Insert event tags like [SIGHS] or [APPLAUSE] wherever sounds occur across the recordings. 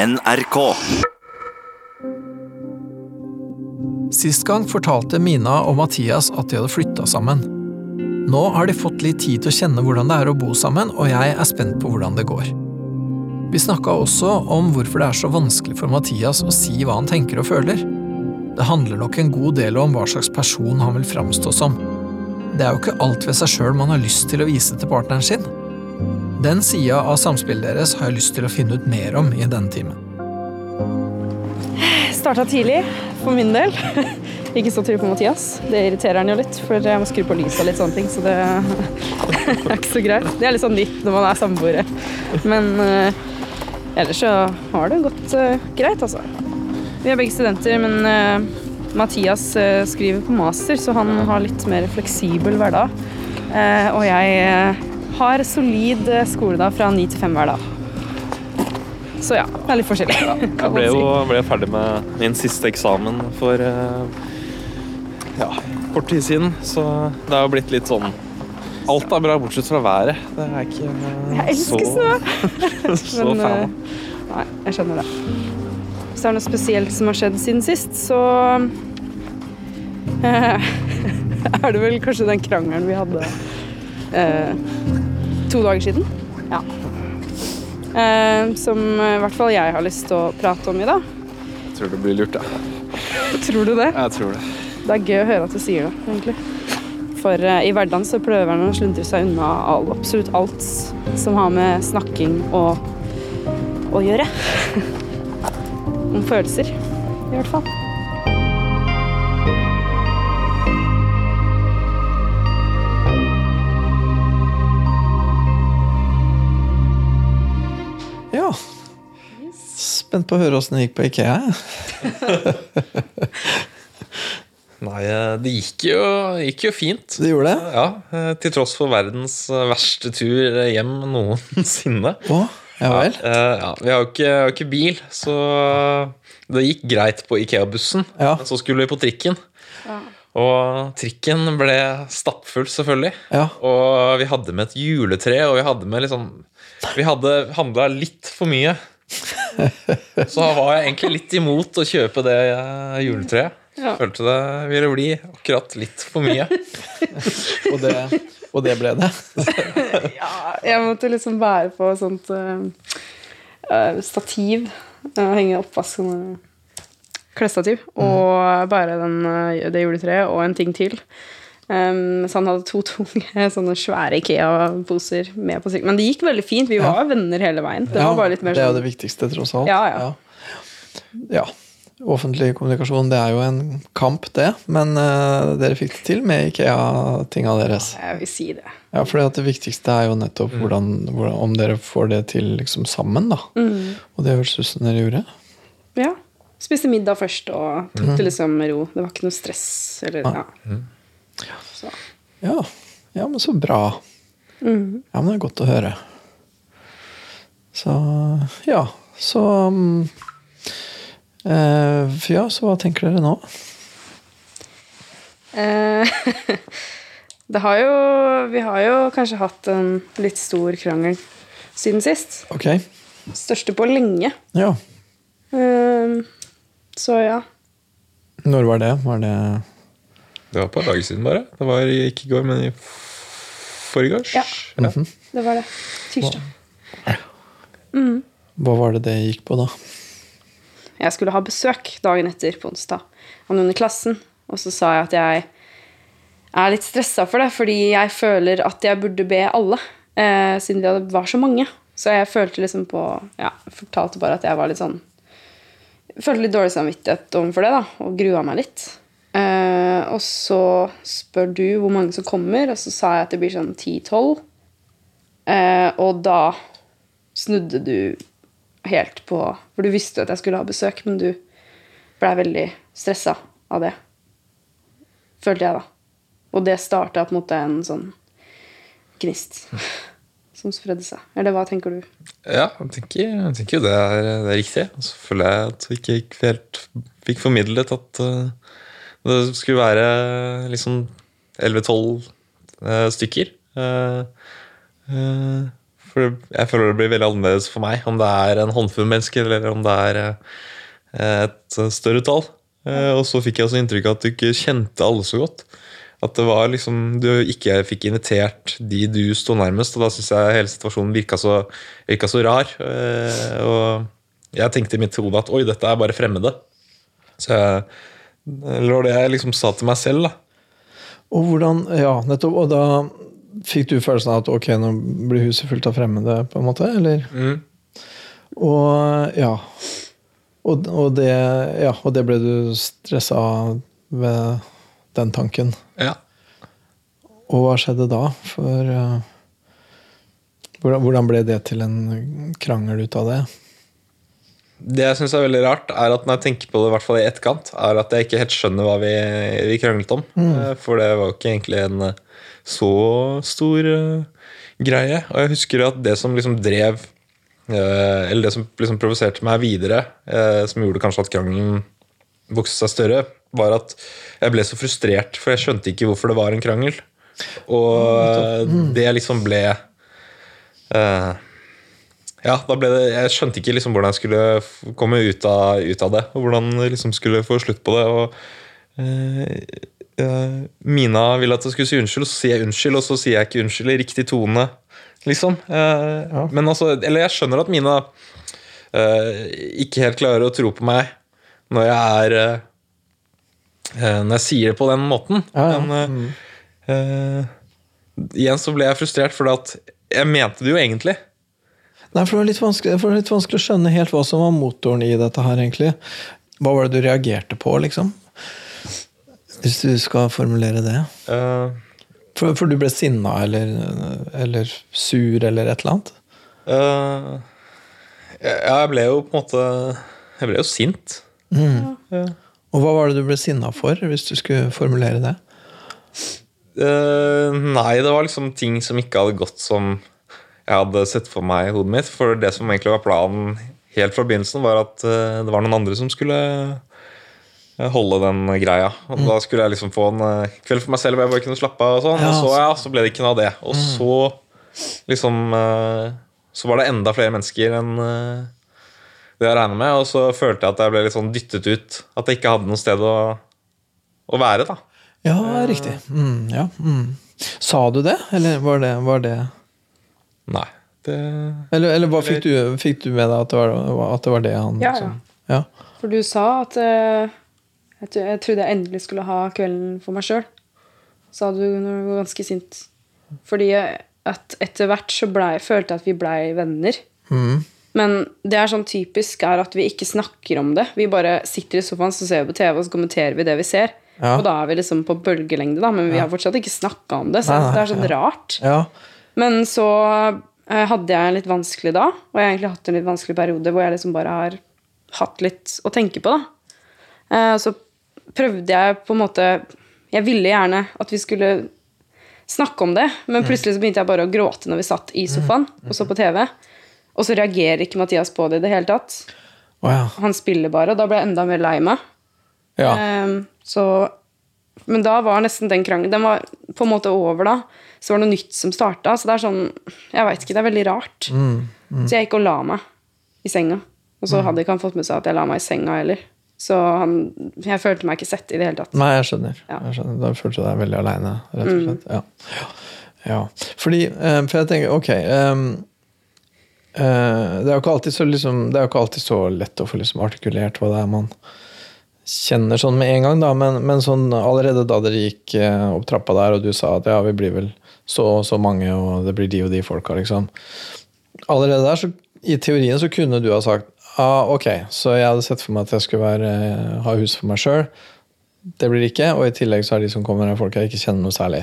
NRK. Sist gang fortalte Mina og Mathias at de hadde flytta sammen. Nå har de fått litt tid til å kjenne hvordan det er å bo sammen, og jeg er spent på hvordan det går. Vi snakka også om hvorfor det er så vanskelig for Mathias å si hva han tenker og føler. Det handler nok en god del om hva slags person han vil framstå som. Det er jo ikke alt ved seg sjøl man har lyst til å vise til partneren sin. Den sida av samspillet deres har jeg lyst til å finne ut mer om i denne timen. Starta tidlig, for min del. [LAUGHS] Ikke så tidlig på Mathias. Det irriterer han jo litt, for jeg må skru på lyset og litt sånne ting, så det [LAUGHS] er ikke så greit. Det er litt sånn nytt når man er samboere. Men uh, ellers så har det gått uh, greit, altså. Vi er begge studenter, men uh, Mathias skriver på master, så han har litt mer fleksibel hverdag. og jeg har solid eh, skoledag fra ni til fem hver dag. Så ja, det er litt forskjellig. Ja, jeg ble jo ble ferdig med min siste eksamen for eh, ja, kort tid siden, så det har jo blitt litt sånn Alt er bra, bortsett fra været. Det er ikke uh, Jeg elsker så, snø! [LAUGHS] så Men, fan. Nei, jeg skjønner det. Hvis det er noe spesielt som har skjedd siden sist, så [LAUGHS] er det vel kanskje den krangelen vi hadde to dager siden. Ja. Eh, som i hvert fall jeg har lyst til å prate om i dag. Jeg tror det blir lurt, da. Tror du det? Jeg tror det. Det er gøy å høre at du sier det, egentlig. For eh, i hverdagen så prøver han å sluntre seg unna all, absolutt alt som har med snakking og å gjøre. [LAUGHS] Om følelser, i hvert fall. Spent på å høre åssen det gikk på Ikea. [LAUGHS] Nei, eh, det gikk jo, gikk jo, fint. Det gjorde det? Ja, eh, Til tross for verdens eh, verste tur hjem noensinne. Å, ja vel? Ja, ja, vi har jo ikke, har ikke, bil, så det gikk greit på Ikea-bussen. Ja. Men så skulle vi på trikken. Ja. Og trikken ble stappfull, selvfølgelig. Ja. Og vi hadde med et juletre, og vi hadde med liksom Vi hadde handla litt for mye. [LAUGHS] Så var jeg egentlig litt imot å kjøpe det juletreet. Ja. Følte det ville bli akkurat litt for mye. [LAUGHS] og, det, og, det, ble det? [LAUGHS] ja, jeg måtte liksom bære på sånt uh, stativ. Uh, henge oppvask klesstativ. Mm. Og bære den, det juletreet og en ting til. Um, så han hadde to [LAUGHS] tunge sånne svære Ikea-poser med på sykkelen. Men det gikk veldig fint. Vi var ja. venner hele veien. Det, ja, det er jo sånn- det viktigste, tross alt. Ja, ja. ja. Offentlig kommunikasjon, det er jo en kamp, det. Men uh, dere fikk det til med Ikea-tinga deres. Ja, jeg vil si det. Ja, for det viktigste er jo nettopp mm. hvordan, hvordan, om dere får det til liksom sammen, da. Mm. Og det hørtes ut som dere gjorde. Ja. Spiste middag først og tok mm. det liksom med ro. Det var ikke noe stress. Eller, ja. Mm. Ja. ja, men så bra. Mm. Ja, men det er godt å høre. Så ja, så um, eh, Ja, så hva tenker dere nå? Eh, [LAUGHS] det har jo Vi har jo kanskje hatt en litt stor krangel siden sist. Ok. Største på lenge. Ja. Eh, så ja. Når var det? Var det det var på et dag siden, bare. Det var ikke i går, men i forgårs. Ja, ja. Mhm. det var det. Tirsdag. Mm. Hva var det det gikk på, da? Jeg skulle ha besøk dagen etter, på onsdag, av noen i klassen. Og så sa jeg at jeg er litt stressa for det, fordi jeg føler at jeg burde be alle. Eh, siden det var så mange. Så jeg følte liksom på Ja, fortalte bare at jeg var litt sånn Følte litt dårlig samvittighet overfor det, da, og grua meg litt. Uh, og så spør du hvor mange som kommer, og så sa jeg at det blir sånn 10-12. Uh, eh, og da snudde du helt på For du visste at jeg skulle ha besøk, men du blei veldig stressa av det. Følte jeg, da. Og det starta på en måte en sånn gnist [LAUGHS] som spredde seg. Eller hva tenker du? Ja, jeg tenker, jeg det er, det er riktig. Og så føler jeg at vi ikke helt fikk formidlet at uh, det skulle være liksom 11-12 uh, stykker. Uh, uh, For jeg føler det blir veldig annerledes for meg om det er en håndfull mennesker, eller om det er eh, et større tall. Eh, og så fikk jeg også inntrykk av at du ikke kjente alle så godt. At det var liksom, du ikke fikk invitert de du sto nærmest, og da syns jeg hele situasjonen virka så, virka så rar. Eh, og jeg tenkte i mitt hode at oi, dette er bare fremmede. Så jeg, eller var det jeg liksom sa til meg selv, da. Og hvordan, ja, nettopp, og da fikk du følelsen av at ok, nå blir huset fullt av fremmede, på en måte? Eller? Mm. Og ja. Og, og, det, ja. og det ble du stressa av ved den tanken. Ja. Og hva skjedde da? For uh, hvordan ble det til en krangel ut av det? Det jeg syns er veldig rart, er at når jeg tenker på det i hvert fall i etterkant, er at jeg ikke helt skjønner hva vi, vi kranglet om. Mm. Eh, for det var jo ikke egentlig en eh, så stor uh, greie. Og jeg husker at det som liksom drev uh, Eller det som liksom provoserte meg videre, uh, som gjorde kanskje at krangelen vokste seg større, var at jeg ble så frustrert, for jeg skjønte ikke hvorfor det var en krangel. Og mm. det liksom ble ja, det, Jeg skjønte ikke liksom hvordan jeg skulle komme ut av, ut av det. Og hvordan jeg liksom skulle få slutt på det. Og uh, Mina ville at jeg skulle si unnskyld, og så sier jeg unnskyld, og så sier jeg ikke unnskyld i riktig tone. Liksom. Uh, ja. Men altså, eller jeg skjønner at Mina uh, ikke helt klarer å tro på meg når jeg er Når jeg sier det på den måten. Ja, ja. Men igjen så ble jeg frustrert, for jeg mente det jo egentlig. Nei, for det var det var litt vanskelig å skjønne helt hva som var motoren i dette her, egentlig. Hva var det du reagerte på, liksom? Hvis du skal formulere det. Uh, for, for, du ble sinna eller, eller, sur eller et eller annet? Uh, ja, jeg ble jo på en måte Jeg ble jo sint. Mm. Ja. Og hva var det du ble sinna for, hvis du skulle formulere det? Uh, nei, det var liksom ting som ikke hadde gått som jeg hadde sett for meg i hodet mitt. For det som egentlig var planen helt fra begynnelsen, var at det var noen andre som skulle holde den greia. Og mm. Da skulle jeg liksom få en uh, kveld for meg selv hvor jeg bare kunne slappe av. Og sånn ja, Og så, ja, så ble det ikke noe av det. Og mm. så liksom Så var det enda flere mennesker enn det jeg regna med. Og så følte jeg at jeg ble litt sånn dyttet ut. At jeg ikke hadde noe sted å, å være. da Ja, riktig. Mm, ja. Mm. Sa du det, eller var det, var det Nei. Det... Eller, eller hva fikk du, fikk du med deg at det var, at det, var det han ja, ja. ja. For du sa at uh, jeg, trodde jeg endelig skulle ha kvelden for meg sjøl. Sa du når du var ganske sint. Fordi at etter hvert så ble, følte jeg at vi blei venner. Mm. Men det er sånn typisk er at vi ikke snakker om det. Vi bare sitter i sofaen så ser vi på TV og så kommenterer vi det vi ser. Ja. Og da er vi liksom på bølgelengde, da, men vi har fortsatt ikke snakka om det. Så nei, det er sånn ja. rart. Ja. Men så eh, hadde jeg en litt vanskelig da, og jeg har egentlig hatt en litt vanskelig periode hvor jeg liksom bare har hatt litt å tenke på. da. Eh, så prøvde jeg på en måte Jeg ville gjerne at vi skulle snakke om det, men plutselig så begynte jeg bare å gråte når vi satt i sofaen og så på TV. Og så reagerer ikke Mathias på det i det hele tatt. Ja. Han spiller bare, og da ble jeg enda mer lei meg. Ja. Um, så Men da var nesten den krangelen Den var på en måte over da. Så var det noe nytt som starta. Så det er sånn Jeg veit ikke, det er veldig rart. Mm, mm. Så jeg gikk og la meg i senga. Og så mm. hadde ikke han fått med seg at jeg la meg i senga heller. Så han, jeg følte meg ikke sett i det hele tatt. Nei, jeg skjønner. Ja. Jeg skjønner. Da følte du deg veldig aleine, rett og mm. slett. Mm. Ja. ja. Fordi eh, For jeg tenker, ok um, uh, det, er jo ikke alltid så liksom, det er jo ikke alltid så lett å få liksom artikulert hva det er man kjenner sånn med en gang, da, men, men sånn allerede da dere gikk uh, opp trappa der, og du sa at ja, vi blir vel så og så mange, og det blir de og de folka, liksom Allerede der, så i teorien så kunne du ha sagt Ah, ok, så jeg hadde sett for meg at jeg skulle være, eh, ha hus for meg sjøl. Det blir det ikke, og i tillegg så er de som kommer her, folk jeg ikke kjenner noe særlig.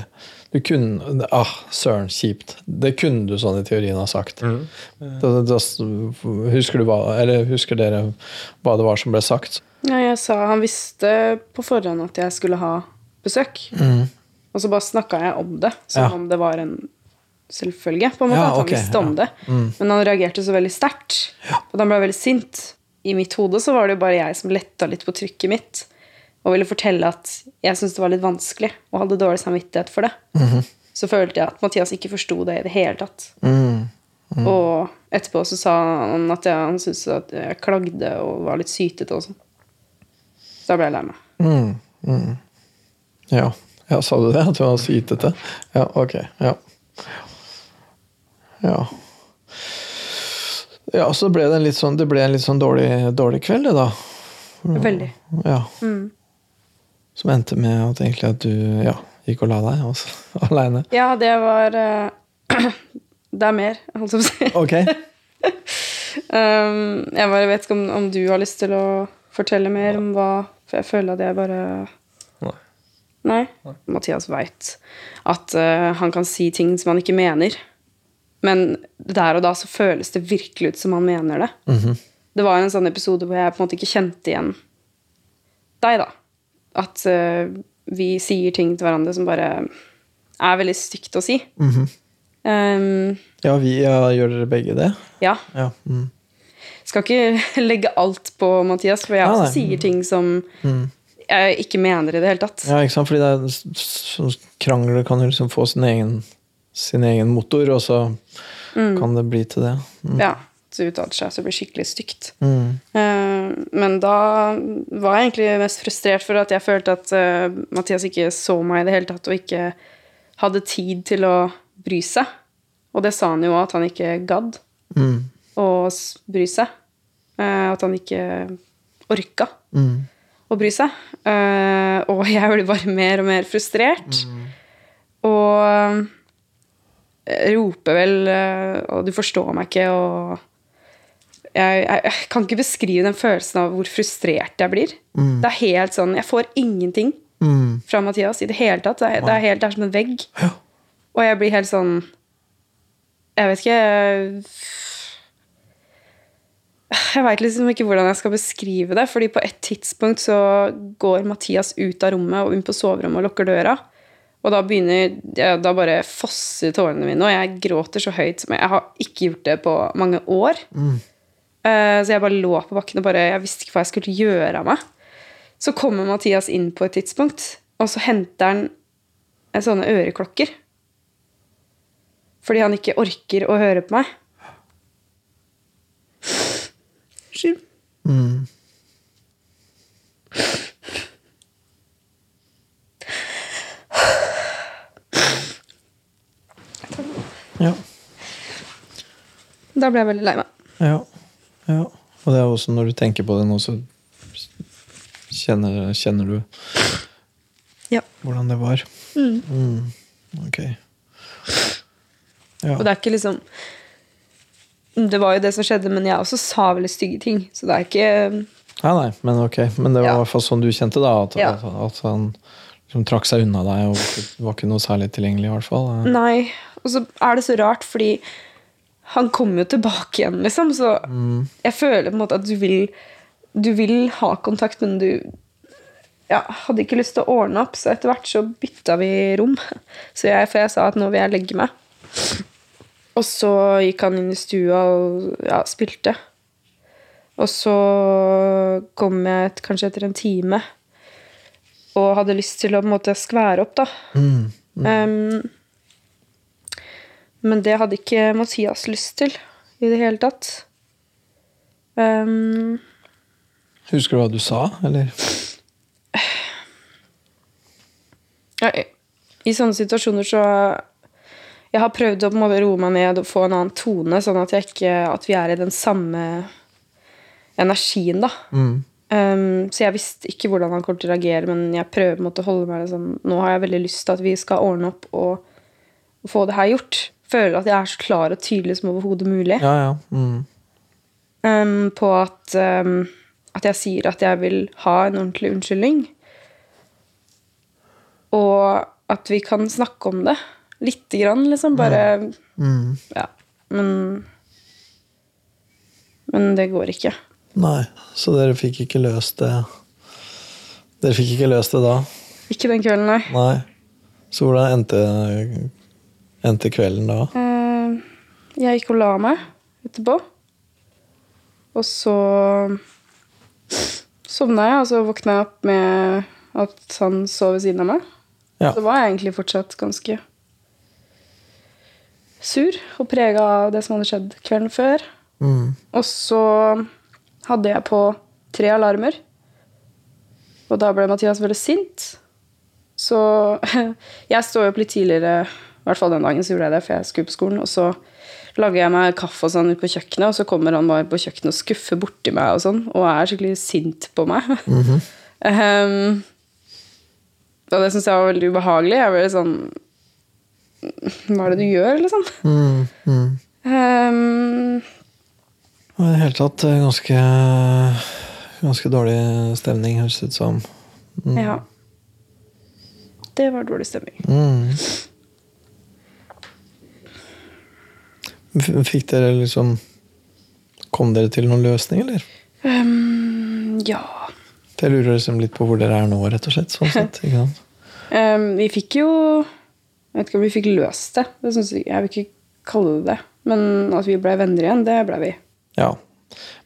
Du kunne Ah, søren, kjipt. Det kunne du sånn i teorien ha sagt. Mm. Da, da, husker, hva, husker, dere hva det var som ble sagt? Ja, jeg sa Han visste på forhånd at jeg skulle ha besøk. Mm. Og så bare snakka jeg om det som ja. om det var en selvfølge. på en måte, ja, At han visste om det. Mm. Men han reagerte så veldig sterkt. Og han ble veldig sint. I mitt hode så var det jo bare jeg som letta litt på trykket mitt. Og ville fortelle at jeg syntes det var litt vanskelig og hadde dårlig samvittighet for det. Mm -hmm. Så følte jeg at Mathias ikke forsto det i det hele tatt. Mm. Mm. Og etterpå så sa han at jeg, han syntes at jeg klagde og var litt sytete og sånn. Så da ble jeg lei meg. Mm. Mm. Ja. ja, sa du det? At du var sytete? Ja, ok. Ja. Ja. Ja, så ble det en litt sånn, det ble en litt sånn dårlig, dårlig kveld, det, da. Veldig. Ja. Mm. Som endte med at egentlig at du ja, gikk og la deg også, [LAUGHS] aleine. Ja, det var uh, [CLEARS THROAT] Det er mer, holdt jeg på å si. Okay. [LAUGHS] um, jeg bare vet ikke om, om, du har lyst til å fortelle mer om hva For jeg føler at jeg bare Nei. Nei? Nei. Mathias veit at uh, han kan si ting som han ikke mener. Men der og da så føles det virkelig ut som han mener det. Mm -hmm. Det var en sånn episode hvor jeg på en måte ikke kjente igjen deg, da. At uh, vi sier ting til hverandre som bare er veldig stygt å si. Mm -hmm. um, ja, vi ja, gjør dere begge det? Ja. ja. Mm. Skal ikke [LAUGHS] legge alt på Mathias, for jeg også sier ting som mm. jeg ikke mener i det hele tatt. Ja, ikke sant? Fordi det er, krangler kan jo liksom få sin egen sin egen motor, og så mm. kan det bli til det. Mm. Ja. Så uttaler seg, så det blir skikkelig stygt. Uh, men da var jeg egentlig mest frustrert for at jeg følte at uh, Mathias ikke så meg i det hele tatt, og ikke hadde tid til å bry seg. Og det sa han jo at han ikke gadd mm. å bry seg. Uh, at han ikke orka mm. å bry seg. og jeg ble bare mer og mer frustrert. Mm. Og roper vel eh, Og du forstår meg ikke, og jeg, jeg, jeg, kan ikke beskrive den følelsen av hvor frustrert jeg blir. Mm. Det er helt sånn Jeg får ingenting mm. fra Mathias i det hele tatt. Det er, det er helt det er som en vegg. Ja. Og jeg blir helt sånn Jeg vet ikke Jeg veit liksom ikke hvordan jeg skal beskrive det. fordi på et tidspunkt så går Mathias ut av rommet og inn på soverommet og lukker døra. Og da begynner ja, Da bare fosser tårene mine, og jeg gråter så høyt som jeg, jeg har ikke gjort det på mange år. Mm. Uh, så jeg bare lå på bakken og bare Jeg visste ikke hva jeg skulle gjøre av meg. Så kommer Mathias inn på et tidspunkt, og så henter han sånne øreklokker. Fordi han ikke orker å høre på meg. Mm. Ja. Da ble jeg veldig lei meg. Ja. Ja. Og det er også når du tenker på det nå, så kjenner, kjenner du ja. hvordan det var. Mm. Mm. Ok. Ja. Og det er ikke liksom Det var jo det som skjedde, men jeg også sa veldig stygge ting, så det er ikke Ja, nei, men ok. Men det var i hvert fall sånn du kjente, da? At, at, at han liksom trakk seg unna deg og var ikke noe særlig tilgjengelig, i hvert fall? Nei. Og så er det så rart, fordi han kommer jo tilbake igjen, liksom. Så mm. jeg føler på en måte at du vil, du vil ha kontakt, men du ja, hadde ikke lyst til å ordne opp, så etter hvert så bytta vi rom. Så jeg, for jeg sa at nå vil jeg legge meg. Og så gikk han inn i stua og ja, spilte. Og så kom jeg et, kanskje etter en time og hadde lyst til å på en måte skvære opp, da. Mm. Mm. Um, men det hadde ikke Mathias lyst til i det hele tatt. Um, Husker du hva du sa, eller? Ja, I sånne situasjoner så Jeg har prøvd å på en måte roe meg ned og få en annen tone, sånn at, ikke, at vi er i den samme energien, da. Mm. Um, så jeg visste ikke hvordan han kom til å reagere, men jeg prøver å holde meg sånn Nå har jeg veldig lyst til at vi skal ordne opp og, og få det her gjort føler at jeg er så klar og tydelig som overhodet mulig. Ja, ja. Mm. Um, på at, um, at jeg sier at jeg vil ha en ordentlig unnskyldning. Og at vi kan snakke om det. Lite grann, liksom. Bare mm. Ja. Men Men det går ikke. Nei, så dere fikk ikke løst det Dere fikk ikke løst det da? Ikke den kvelden, nei. nei. Så hvordan endte endte kvelden da? Eh, jeg gikk og la meg etterpå. Og så sovna jeg, og så våkna jeg opp med at han sov ved siden av meg. Ja. Så var jeg egentlig fortsatt ganske sur og prega av det som hadde skjedd kvelden før. Mm. Og så hadde jeg på tre alarmer. Og da ble Mathias veldig sint. Så [LAUGHS] jeg står opp litt tidligere, i hvert fall den dagen så gjorde jeg det, for jeg skulle på skolen. Og så lager jeg meg kaffe og sånn ut på kjøkkenet, og så kommer han bare på kjøkkenet og skuffer borti meg og sånn, og er skikkelig sint på meg. Mm -hmm. um, og det syns jeg var veldig ubehagelig. Jeg ble sånn Hva er det du gjør, liksom? Mm, mm. Um, I det hele tatt ganske, ganske dårlig stemning, høres det ut som. Mm. Ja. Det var dårlig stemning. Mm. Fikk dere liksom Kom dere til noen løsning, eller? Um, ja. Jeg lurer liksom litt på hvor dere er nå, rett og slett. Sånn sett, um, [LAUGHS] vi fikk jo Jeg vet ikke om vi fikk løst det. det jeg, jeg, vil ikke kalle det det. Men at vi ble venner igjen, det ble vi. Ja.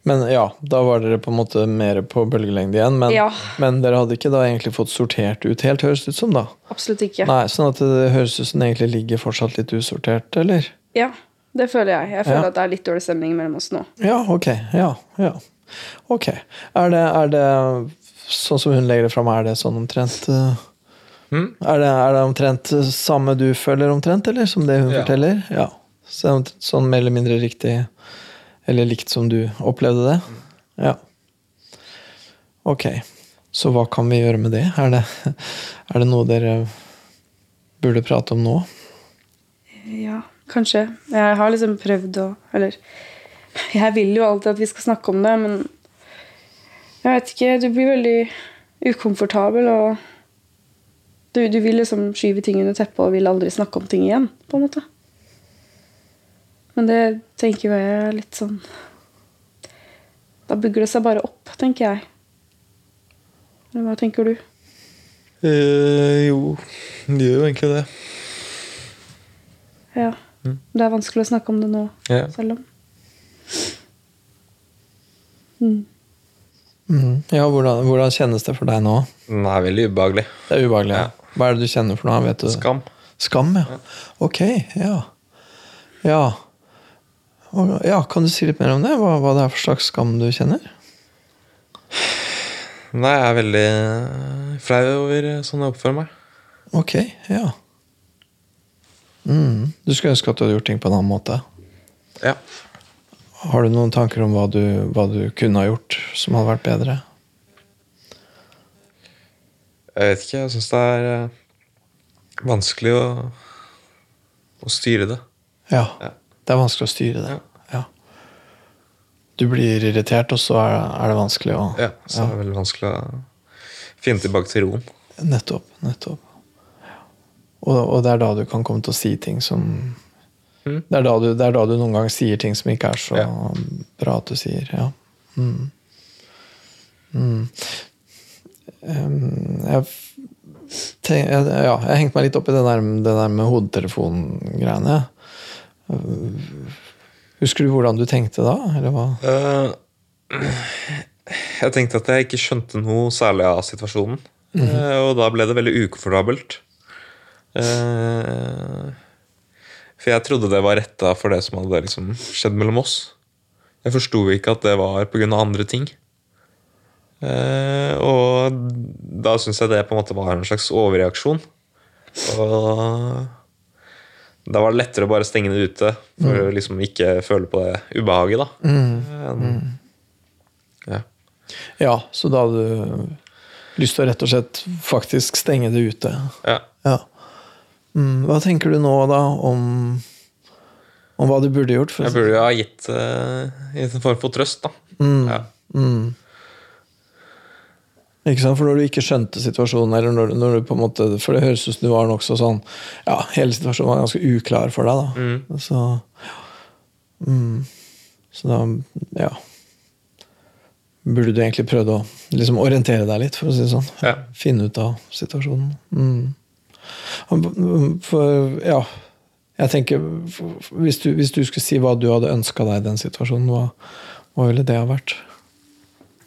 Men ja, da var dere på en måte mer på bølgelengde igjen. Men, ja. men, dere hadde ikke da egentlig fått sortert ut helt, høres det ut som? da? Absolutt ikke. Nei, Sånn at det høres ut som det egentlig ligger fortsatt litt usortert, eller? Ja. Det føler jeg. Jeg føler ja. at det er litt dårlig stemning mellom oss nå. Ja, ok. Ja, ja. Ok. Er det, er det sånn som hun legger det fram, er det sånn omtrent uh, mm? er, det, er, det, omtrent samme du føler omtrent, eller som det hun ja. forteller? Ja. Så, sånn mer eller mindre riktig Eller likt som du opplevde det? Mm. Ja. Ok. Så hva kan vi gjøre med det? Er det, er det noe dere burde prate om nå? Ja. Kanskje. Jeg har liksom prøvd å Eller jeg vil jo alltid at vi skal snakke om det, men jeg vet ikke. Du blir veldig ukomfortabel, og du, du vil liksom skyve ting under teppet og vil aldri snakke om ting igjen, på en måte. Men det tenker jeg er litt sånn Da bygger det seg bare opp, tenker jeg. Eller hva tenker du? Eh, jo, det gjør jo egentlig det. Ja. Mm. Det er vanskelig å snakke om det nå, ja. selv om mm. Mm. Ja, hvordan, hvordan, kjennes det for deg nå? Det er veldig ubehagelig. Det er ubehagelig, ja. Hva er det du kjenner for noe? Skam. Skam, ja. Ok, ja. Ja. ja. Kan du si litt mer om det? Hva, hva det er for slags skam du kjenner? Nei, jeg er veldig flau over sånn jeg oppfører meg. Ok, ja. Mm. Du skulle ønske at du hadde gjort ting på en annen måte? Ja. Har du noen tanker om hva du, hva du kunne ha gjort som hadde vært bedre? Jeg vet ikke. Jeg syns det er eh, vanskelig å, å styre det. Ja, ja, Det er vanskelig å styre det. Ja. ja. Du blir irritert, og så er, er det vanskelig å Ja, så er det veldig vanskelig å finne tilbake til roen. Nettopp. nettopp. Og, og, det er da du kan komme til å si ting som mm. det, er du, det, er da du, noen ganger sier ting som ikke er så ja. bra at du sier. Ja. Mm. Mm. Um, jeg, tenk, jeg, ja, jeg hengte meg litt opp i det der, det der med hodetelefongreiene. Husker du hvordan du tenkte da? Eller hva? Uh, jeg tenkte at jeg ikke skjønte noe særlig av situasjonen. -hmm. Uh, og da ble det veldig ukomfortabelt. Eh, for jeg trodde det var retta for det som hadde liksom skjedd mellom oss. Jeg forsto ikke at det var pga. andre ting. Eh, og da syns jeg det på en måte var en slags overreaksjon. Og da var det lettere å bare stenge det ute for mm. å liksom ikke føle på det ubehaget. da. Mm. Mm. Ja. ja, så da hadde du lyst til å rett og slett faktisk stenge det ute. Ja. ja. Mm, hva tenker du nå, da, om, om hva du burde gjort? jeg burde jo ha gitt, uh, gitt, en form for trøst, da. Mm, ja. mm. Ikke sant? For når du ikke skjønte situasjonen, eller når, når, du på en måte For det høres ut som du var nokså sånn Ja, hele situasjonen var ganske uklar for deg, da. Mm. Så, mm. så da Ja. Burde du egentlig prøvd å liksom orientere deg litt, for å si det sånn. Ja. Finne ut av situasjonen. Mm. For, ja, jeg tenker hvis du, hvis du, skulle si hva du hadde ønska deg i den situasjonen, hva, hva, ville det ha vært?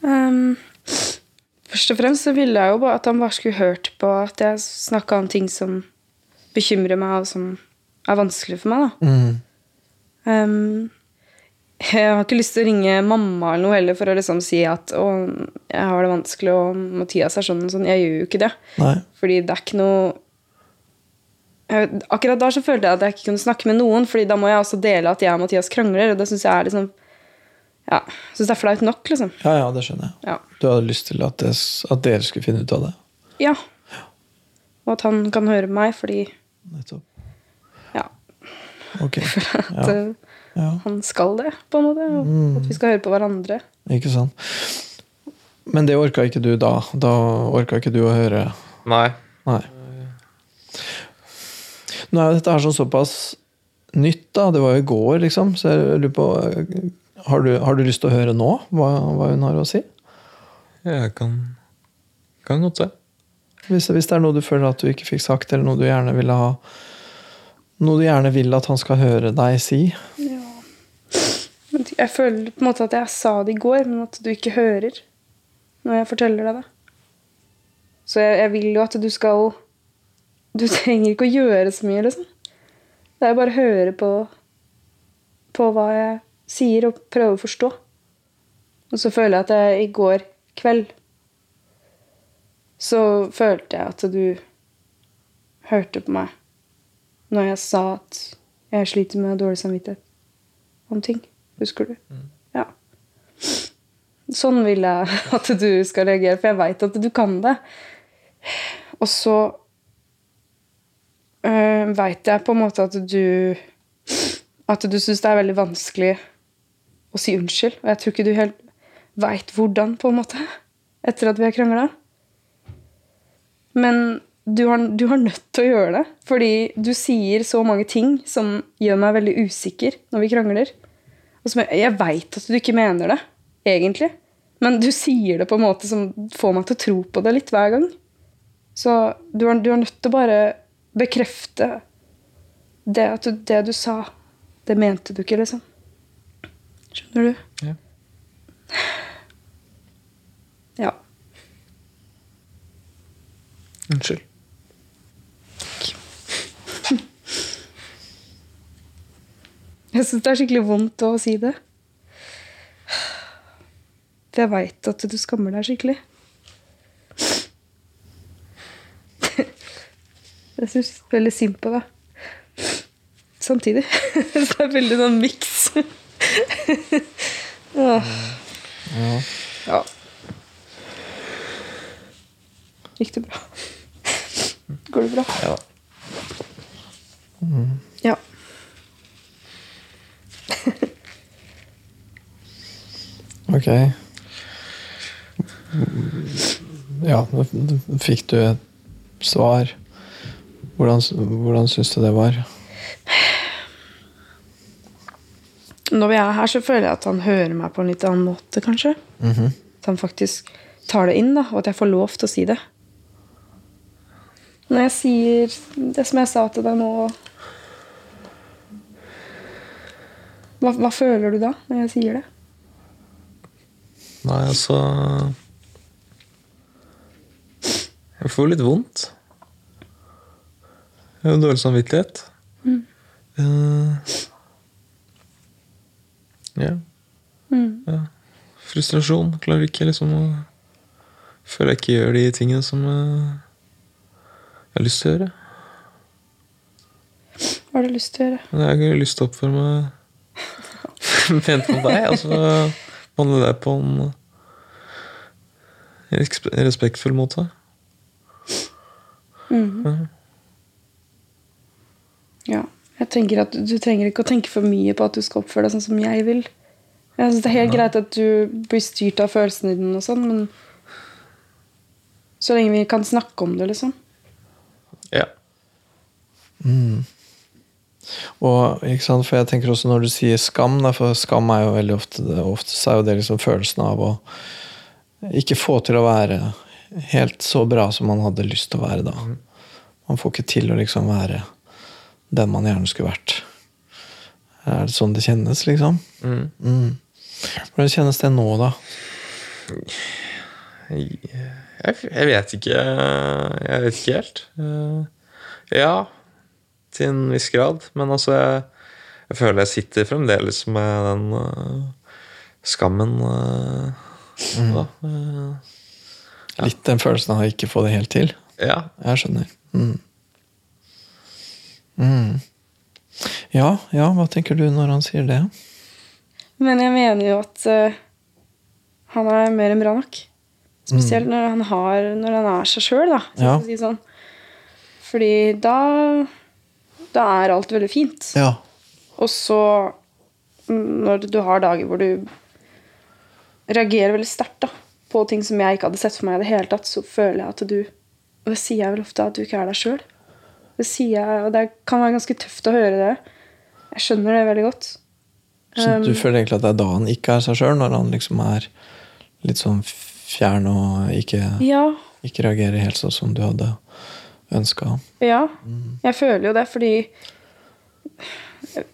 Um, først og fremst så ville jeg jo bare at han bare skulle hørt på at jeg snakka om ting som bekymrer meg, og som er vanskelig for meg, da. Mm. Um, jeg har ikke lyst til å ringe mamma eller noe heller for å liksom si at å, jeg har det vanskelig, og Mathias er sånn og sånn. Jeg gjør jo ikke det. Nei. Fordi det er ikke noe Akkurat da så følte jeg at jeg ikke kunne snakke med noen, Fordi da må jeg også dele at jeg og Mathias krangler, og det syns jeg er liksom Ja, synes det er flaut nok, liksom. Ja, ja, det skjønner jeg. Ja. Du hadde lyst til at, det, at, dere skulle finne ut av det? Ja. Og at han kan høre meg, fordi Nettopp. Ja. Ok. [LAUGHS] at, ja ja. han skal det, på en måte. Mm. At vi skal høre på hverandre. Ikke sant. Men det orka ikke du da? Da orka ikke du å høre Nei. Nei. Nå er jo dette her sånn såpass nytt, da. Det var jo i går, liksom. Så jeg lurer på Har du, har du lyst til å høre nå hva, hva hun har å si? Jeg kan, kan godt se. Hvis, hvis det er noe du føler at du ikke fikk sagt, eller noe du gjerne ville ha Noe du gjerne vil at han skal høre deg si? Ja. Jeg føler på en måte at jeg sa det i går, men at du ikke hører når jeg forteller deg det. Så jeg, jeg vil jo at du skal Du trenger ikke å gjøre så mye, liksom. Det er bare å høre på, på hva jeg sier, og prøve å forstå. Og så føler jeg at jeg i går kveld så følte jeg at du hørte på meg når jeg sa at jeg sliter med dårlig samvittighet om ting. Husker du? Mm. Ja. Sånn vil jeg [LAUGHS] at du skal reagere, for jeg veit at du kan det. Og så øh, eh, veit jeg på en måte at du At du syns det er veldig vanskelig å si unnskyld. Og jeg tror ikke du helt veit hvordan, på en måte, etter at vi har krangla. Men du har, du har, nødt til å gjøre det. Fordi du sier så mange ting som gjør meg veldig usikker når vi krangler. Og som jeg, jeg veit at du ikke mener det, egentlig. Men du sier det på en måte som får meg til å tro på det litt hver gang. Så du er nødt til å bare bekrefte det at du, det du sa, det mente du ikke, liksom. Skjønner du? Ja. [SIGHS] Ja. Unnskyld. [LAUGHS] Jeg syns det er skikkelig vondt å si det. For [SIGHS] jeg veit at du skammer deg skikkelig. Jeg syns veldig synd på deg. Samtidig. [LAUGHS] Så det er veldig sånn miks. [LAUGHS] ja. ja. Gikk det bra? Går det bra? Ja. Mm. Ja. ok. Ja, fikk du et svar. Hvordan, hvordan syns du det var? Når vi er her, så føler jeg at han hører meg på en litt annen måte, kanskje. Mm -hmm. At han faktisk tar det inn, da, og at jeg får lov til å si det. Når jeg sier det som jeg sa til deg nå Hva, hva, føler du da, når jeg sier det? Nei, altså Jeg får litt vondt. Dårlig samvittighet. Mm. Uh, yeah. Mm. ja. Frustrasjon. Klarer ikke liksom å Føler jeg ikke gjør de tingene som uh, jeg har lyst til å gjøre. Hva har du lyst til å gjøre? Jeg har lyst til å oppføre meg [LAUGHS] pent mot deg. Altså behandle deg på en respektfull måte. Mm. Ja. Jeg tenker at Du trenger ikke å tenke for mye på at du skal oppføre deg sånn som jeg vil. Jeg synes Det er helt ja. greit at du blir styrt av følelsene dine, og sånn, men så lenge vi kan snakke om det, liksom. Ja. Mm. Og, ikke sant, for jeg tenker også Når du sier skam, for skam er jo veldig ofte Oftest er jo det liksom følelsen av å ikke få til å være helt så bra som man hadde lyst til å være da. Mm. Man får ikke til å liksom være den man gjerne skulle vært. Er det sånn det kjennes, liksom? Mm. Mm. Hvordan kjennes det nå, da? Jeg, jeg vet ikke Jeg vet ikke helt. Eh, ja, til en viss grad. Men altså, jeg, jeg føler jeg sitter fremdeles med den uh, skammen. Uh, mm. da. Uh, ja. Litt den følelsen av å ikke få det helt til? Ja. Jeg skjønner. Mm. Mm. Ja, ja, hva tenker du når han sier det? Men jeg mener jo at uh, han er mer enn bra nok. Spesielt mm. når, han har, når han er seg sjøl, da. Ja. Si sånn. Fordi da Da er alt veldig fint. Ja. Og så, når du har dager hvor du reagerer veldig sterkt på ting som jeg ikke hadde sett for meg i det hele tatt, så føler jeg at du Og det sier jeg vel ofte, at du ikke er deg sjøl. Det sier jeg, og det kan være ganske tøft å høre det. Jeg skjønner det veldig godt. Så du um, føler egentlig at det er da han ikke er seg sjøl, når han liksom er litt sånn fjern og ikke, ja. ikke reagerer helt sånn som du hadde ønska? Ja, mm. jeg føler jo det, fordi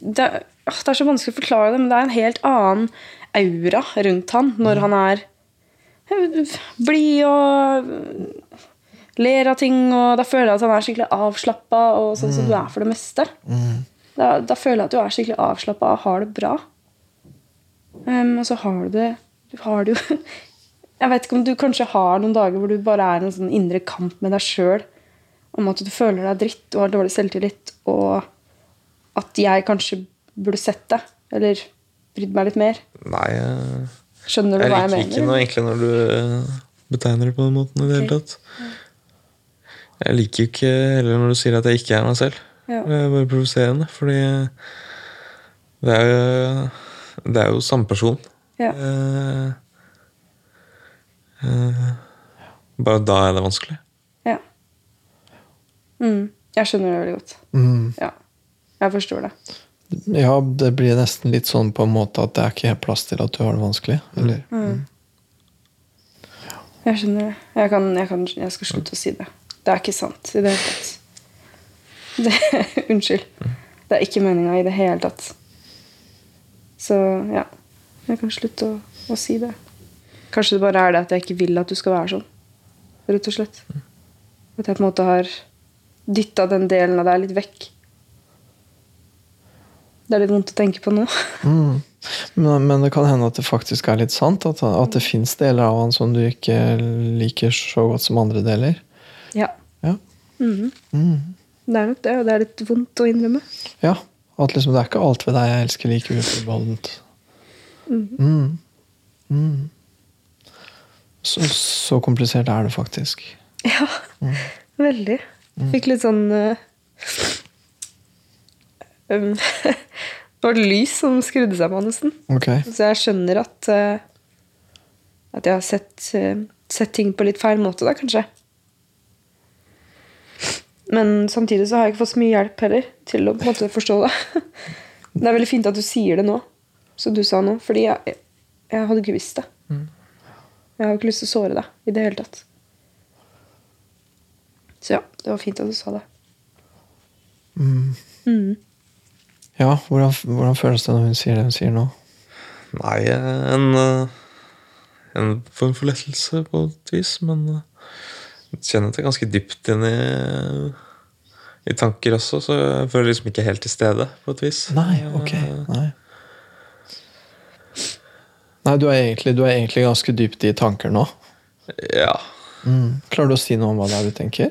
det, det, er så vanskelig å forklare det, men det er en helt annen aura rundt han når mm. han er blid og ler av ting, og da føler jeg at han er skikkelig avslappa, og sånn som du er for det meste. Mm. Da, da, føler jeg at du er skikkelig avslappa og har det bra. Um, og så har du det Du har det jo [LAUGHS] Jeg vet ikke om du kanskje har noen dager hvor du bare er en sånn indre kamp med deg sjøl om at du føler deg dritt og har dårlig selvtillit, og at jeg kanskje burde sett det, eller brydd meg litt mer. Nei, jeg, Skjønner du jeg hva jeg mener? Jeg liker ikke noe egentlig når du betegner det på den måten i det hele tatt. Jeg liker jo ikke heller når du sier at jeg ikke er meg selv. Ja. Det er bare provoserende, fordi det er jo, det er jo samme person. Ja. Eh, eh, bare da er det vanskelig. Ja. Mm. Jeg skjønner det veldig godt. Mm. Ja. Jeg forstår det. Ja, det blir nesten litt sånn på en måte at det er ikke helt plass til at du har det vanskelig. Eller? Mm. Jeg skjønner det. Jeg, kan, jeg, kan, jeg skal slutte å si det. Det er ikke sant i det hele tatt. Det, [LAUGHS] unnskyld. Det er ikke meninga i det hele tatt. Så ja. Jeg kan slutte å, å, si det. Kanskje det bare er det at jeg ikke vil at du skal være sånn. Rett og slett. At jeg på en måte har dytta den delen av deg litt vekk. Det er litt vondt å tenke på nå. [LAUGHS] Mm. Men, men, det kan hende at det faktisk er litt sant? At, at det fins deler av han som du ikke liker så godt som andre deler? Ja. Ja. Mm. Mm. Det er nok det, og det er litt vondt å innrømme. Ja. At liksom, det er ikke alt ved deg jeg elsker like uforbeholdent. Mm. Mm. Så, så, komplisert er det faktisk. Ja. Veldig. Fikk litt sånn uh, um, [LAUGHS] Det var et lys som skrudde seg på, nesten. Okay. Så jeg skjønner at uh, At jeg har sett, uh, sett ting på litt feil måte, da, kanskje. Men samtidig så har jeg ikke fått så mye hjelp heller til å på en måte forstå det. [LAUGHS] Det er veldig fint at du sier det nå, som du sa nå, fordi jeg, jeg hadde ikke visst det. Mm. Jeg har ikke lyst til å såre deg i det hele tatt. Så ja, det var fint at du sa det. Mm. Mm. Ja, hvordan, hvordan, føles det når hun sier det hun sier nå? Nei, en, en form for lettelse på et vis, men kjenner at jeg er ganske dypt inn i, i tanker også, så jeg føler liksom ikke helt til stede, på et vis. Nei, ok. Nei, Nei du, er egentlig, du er egentlig ganske dypt i tanker nå. Ja. Mm. Klarer du å si noe om hva det er du tenker?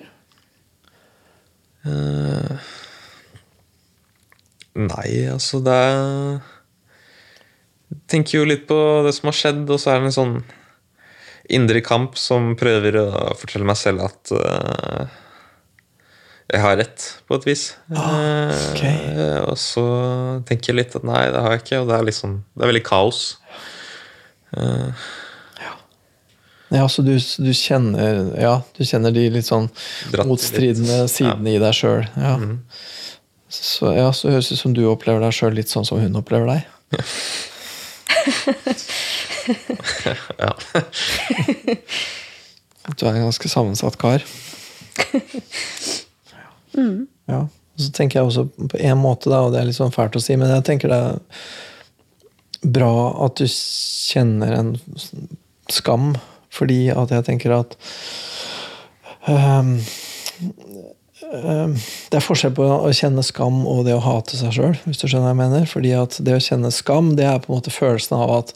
Uh, nei, altså det er Jeg tenker jo litt på det som har skjedd, og så er det en sånn indre kamp som prøver å fortelle meg selv at uh, jeg har rett, på et vis. Ah, okay. uh, og så tenker jeg litt at nei, det har jeg ikke, og det er liksom Det er veldig kaos. Uh, ja. ja, så du, du, kjenner Ja, du kjenner de litt sånn motstridende litt. sidene ja. i deg sjøl. Ja. Mm. Så, ja, så høres det ut som du opplever deg sjøl litt sånn som hun opplever deg. [LAUGHS] [LAUGHS] Ja. ja. [LAUGHS] du er en ganske sammensatt kar. mm. Ja. Og så tenker jeg også på en måte, da, og det er litt sånn fælt å si, men jeg tenker det er bra at du kjenner en skam, fordi at jeg tenker at um, Ehm, det er forskjell på å kjenne skam og det å hate seg sjøl. Hvis du skjønner hva jeg mener. Fordi at det å kjenne skam, det er på en måte følelsen av at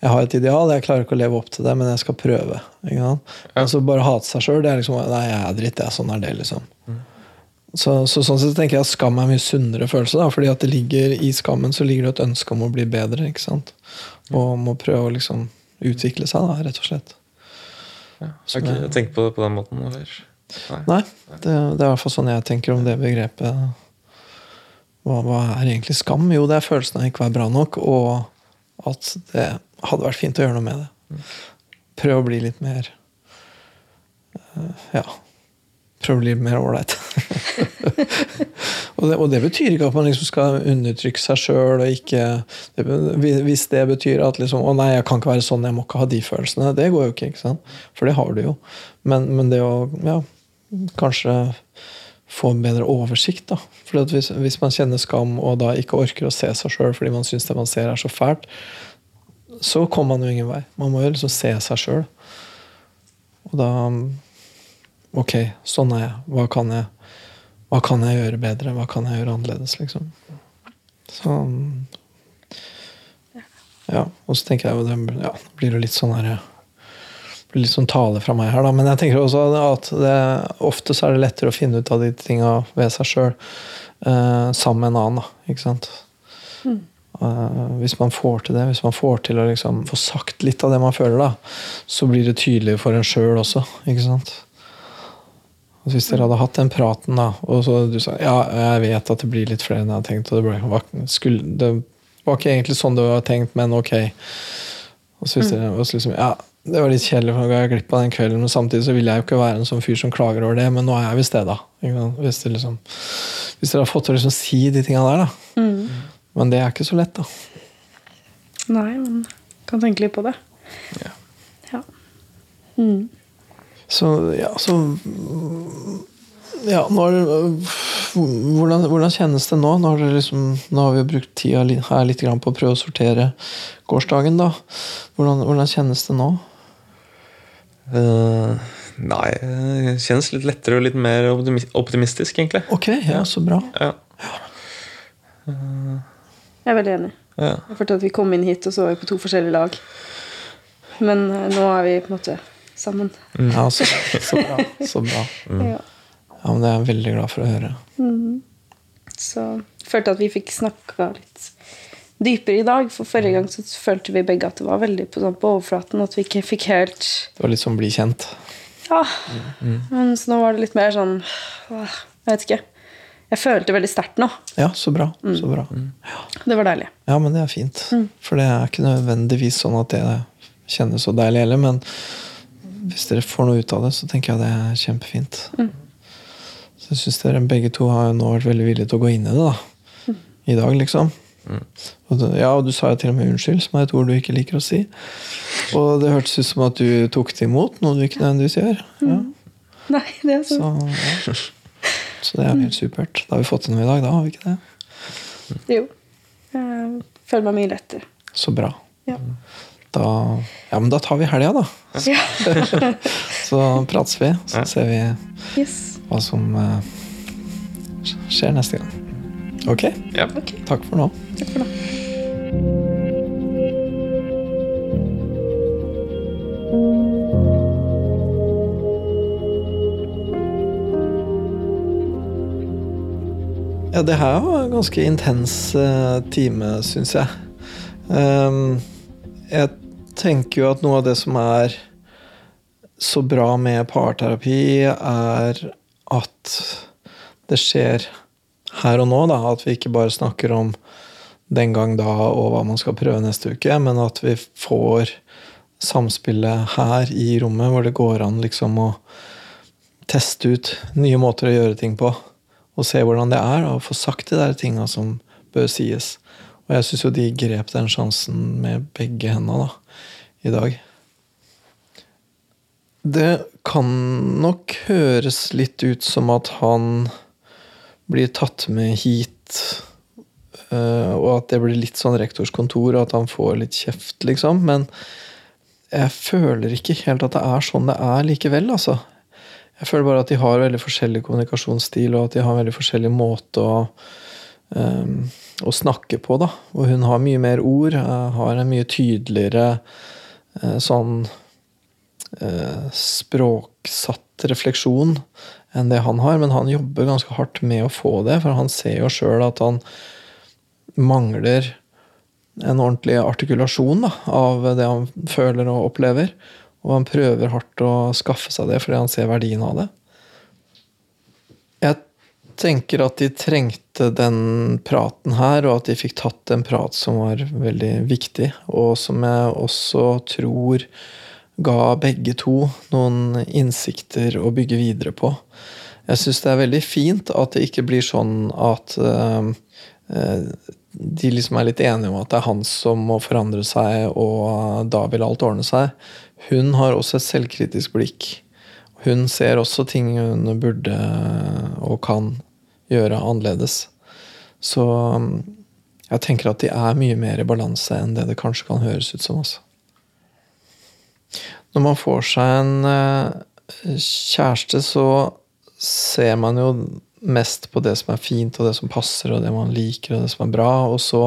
jeg har et ideal, jeg klarer ikke å leve opp til det, men jeg skal prøve. Ikke sant? Altså Bare hate seg sjøl, det er liksom Nei, jeg er dritt, jeg. Sånn er det, liksom. Mm. Så, så, sånn sett tenker jeg at skam er en mye sunnere følelse. Da, fordi at det ligger i skammen så ligger det et ønske om å bli bedre. ikke sant? Og om å prøve å liksom utvikle seg, da, rett og slett. Ja, jeg har ikke tenkt på det på den måten. Eller? Nei, det, det, er i hvert fall sånn jeg tenker om det begrepet. Hva, hva er egentlig skam? Jo, det er følelsen av ikke å være bra nok, og at det hadde vært fint å gjøre noe med det. Prøv å bli litt mer uh, Ja Prøv å bli mer ålreit. [LAUGHS] og, og, det betyr ikke at man liksom skal undertrykke seg sjøl. Hvis det betyr at liksom, 'Å nei, jeg kan ikke være sånn, jeg må ikke ha de følelsene', det går jo ikke. ikke sant? For det har du jo. Men, men det å ja, kanskje få en bedre oversikt. da. For hvis, hvis, man kjenner skam og da ikke orker å se seg sjøl fordi man syns det man ser er så fælt, så kommer man jo ingen vei. Man må jo liksom se seg sjøl. Og da Ok, sånn er jeg. Hva kan jeg, hva kan jeg gjøre bedre? Hva kan jeg gjøre annerledes, liksom? Så Ja. Og så tenker jeg jo det blir jo litt sånn her blir litt sånn tale fra meg her, da. Men jeg tenker også at det, ofte så er det lettere å finne ut av de tinga ved seg sjøl uh, sammen med en annen. da, ikke sant? Mm. Uh, hvis man får til det, hvis man får til å liksom få sagt litt av det man føler, da, så blir det tydelig for en sjøl også. ikke sant? Altså hvis dere hadde hatt den praten, da, og så du sa ja, jeg vet at det blir litt flere enn jeg hadde tenkt, og det, ble, skulle, det var ikke egentlig sånn det var tenkt, men ok. Og så hvis mm. dere også liksom, ja, det var litt kjedelig, for jeg glipp av den kvelden, men samtidig så vil jeg jo ikke være en sånn fyr som klager over det, men nå er jeg visst det, da. Hvis, det liksom, hvis dere har fått til å liksom si de tinga der, da. Mm. Men det er ikke så lett, da. Nei, men kan tenke litt på det. Ja. ja. Mm. Så ja, så ja, når, hvordan, hvordan, kjennes det nå? Nå har, liksom, nå har vi brukt tida her litt på å prøve å sortere gårsdagen. da. Hvordan, hvordan kjennes det nå? Uh, nei, det kjennes litt lettere og litt mer optimistisk, egentlig. Ok, ja, så bra. Ja. Uh, jeg er veldig enig. Ja. Jeg følte at vi kom inn hit, og så var vi på to forskjellige lag. Men uh, nå er vi på en måte sammen. Mm. Ja, så, [LAUGHS] så, bra. Så bra. Mm. Ja. ja. men Det er jeg veldig glad for å høre. Mm. Så følte at vi fikk snakka litt dypere i dag. For forrige gang så følte vi begge at det var veldig på, sånn, på overflaten. At vi ikke fikk helt Det var litt sånn bli kjent? Ja. Mm. Men så nå var det litt mer sånn Jeg vet ikke. Jeg følte veldig sterkt nå. Ja, så bra. Mm. Så bra. Ja. Det var deilig. Ja, men det er fint. Mm. For det er ikke nødvendigvis sånn at det kjennes så deilig heller. Men hvis dere får noe ut av det, så tenker jeg det er kjempefint. Mm. Så jeg syns dere begge to har jo nå vært veldig villige til å gå inn i det. da. Mm. I dag, liksom. Mm. Og ja, og du sa jo til og med 'unnskyld', som er et ord du ikke liker å si. Og det hørtes ut som at du tok det imot, noe du ikke nødvendigvis gjør. Ja. Mm. Nei, det er sånn. Så, ja. så det er helt supert. Da har vi fått til noe i dag, da har vi ikke det? Jo. Jeg føler meg mye lettere. Så bra. Ja. Da, ja, men da tar vi helga, da. Ja. [LAUGHS] så prates vi, så ser vi yes. hva som uh, skjer neste gang. Ok? Ja. okay. Takk for nå. Takk for nå. Ja, det her var en ganske intens uh, time, syns jeg. Um, jeg tenker jo at noe av det som er så bra med parterapi, er at det skjer her og nå. Da, at vi ikke bare snakker om den gang da og hva man skal prøve neste uke, men at vi får samspillet her i rommet, hvor det går an liksom å teste ut nye måter å gjøre ting på. Og se hvordan det er, og få sagt de der tinga som bør sies. Og jeg syns jo de grep den sjansen med begge hendene, da i dag. Det kan nok høres litt ut som at han blir tatt med hit, eh, og at det blir litt sånn rektors kontor, og at han får litt kjeft, liksom. Men jeg føler ikke helt at det er sånn det er likevel, altså. Jeg føler bare at de har veldig forskjellig kommunikasjonsstil, og at de har veldig forskjellig måte å, um, å snakke på. da. Og hun har mye mer ord, har en mye tydeligere uh, sånn språksatt refleksjon enn det han har. Men han jobber ganske hardt med å få det, for han ser jo sjøl at han mangler en ordentlig artikulasjon da, av det han føler og opplever. Og han prøver hardt å skaffe seg det fordi han ser verdien av det. Jeg tenker at de trengte den praten her, og at de fikk tatt en prat som var veldig viktig, og som jeg også tror ga begge to noen innsikter å bygge videre på. Jeg syns det er veldig fint at det ikke blir sånn at uh, de liksom er litt enige om at det er han som må forandre seg, og da vil alt ordne seg. Hun har også et selvkritisk blikk. Hun ser også ting hun burde og kan gjøre annerledes. Så um, jeg tenker at de er mye mer i balanse enn det det kanskje kan høres ut som. Også. Når man får seg en eh, kjæreste, så ser man jo mest på det som er fint, og det som passer, og det man liker, og det som er bra. Og så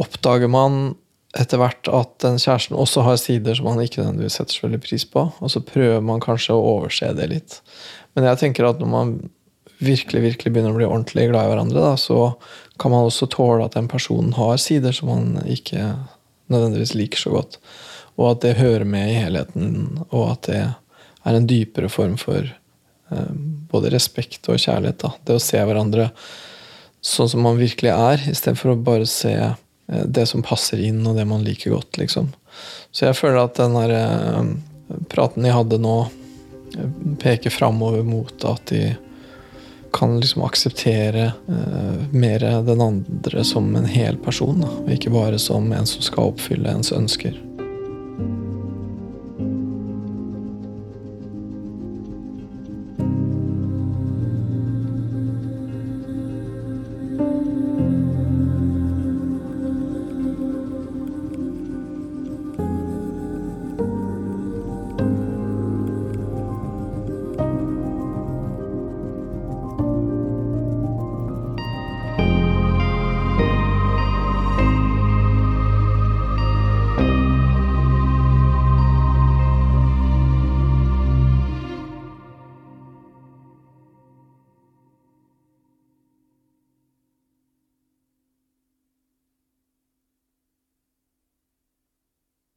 oppdager man etter hvert at den kjæresten også har sider som man ikke nødvendigvis setter så veldig pris på. Og så prøver man kanskje å overse det litt. Men jeg tenker at når man virkelig virkelig begynner å bli ordentlig glad i hverandre, da, så kan man også tåle at den personen har sider som man ikke nødvendigvis liker så godt. Og at det hører med i helheten, og at det er en dypere form for Eh, både respekt og kjærlighet. Da. Det å se hverandre sånn som man virkelig er, istedenfor å bare se eh, det som passer inn, og det man liker godt. liksom. Så jeg føler at den der, eh, praten de hadde nå, peker framover mot at de kan liksom akseptere mer den andre som en hel person, da, og ikke bare som en som skal oppfylle ens ønsker.